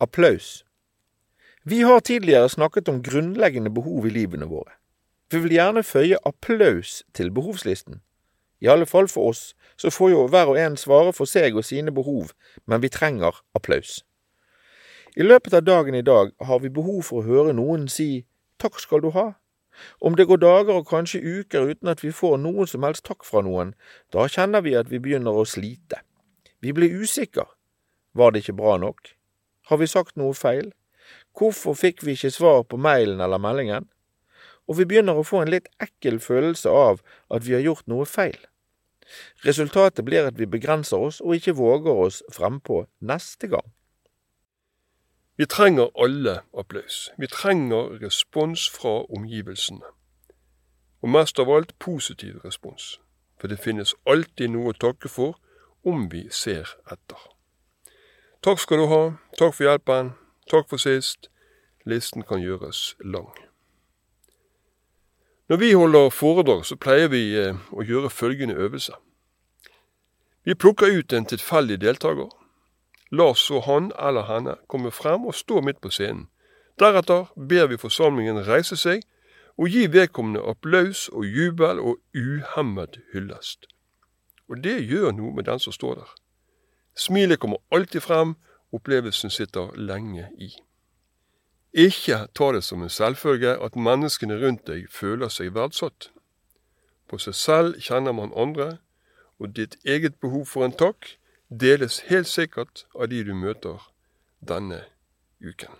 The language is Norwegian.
applaus. Vi har tidligere snakket om grunnleggende behov i livene våre. Vi vil gjerne føye applaus til behovslisten. I alle fall for oss, så får jo hver og en svare for seg og sine behov, men vi trenger applaus. I løpet av dagen i dag har vi behov for å høre noen si takk skal du ha. Om det går dager og kanskje uker uten at vi får noen som helst takk fra noen, da kjenner vi at vi begynner å slite. Vi blir usikre. Var det ikke bra nok? Har vi sagt noe feil? Hvorfor fikk vi ikke svar på mailen eller meldingen? Og vi begynner å få en litt ekkel følelse av at vi har gjort noe feil. Resultatet blir at vi begrenser oss og ikke våger oss frempå neste gang. Vi trenger alle applaus. Vi trenger respons fra omgivelsene. Og mest av alt positiv respons. For det finnes alltid noe å takke for om vi ser etter. Takk skal du ha, takk for hjelpen, takk for sist. Listen kan gjøres lang. Når vi holder foredrag, så pleier vi eh, å gjøre følgende øvelse. Vi plukker ut en tilfeldig deltaker. La så han eller henne komme frem og stå midt på scenen. Deretter ber vi forsamlingen reise seg og gi vedkommende applaus og jubel og uhemmet hyllest. Og det gjør noe med den som står der. Smilet kommer alltid frem, opplevelsen sitter lenge i. Ikke ta det som en selvfølge at menneskene rundt deg føler seg verdsatt. På seg selv kjenner man andre, og ditt eget behov for en takk deles helt sikkert av de du møter denne uken.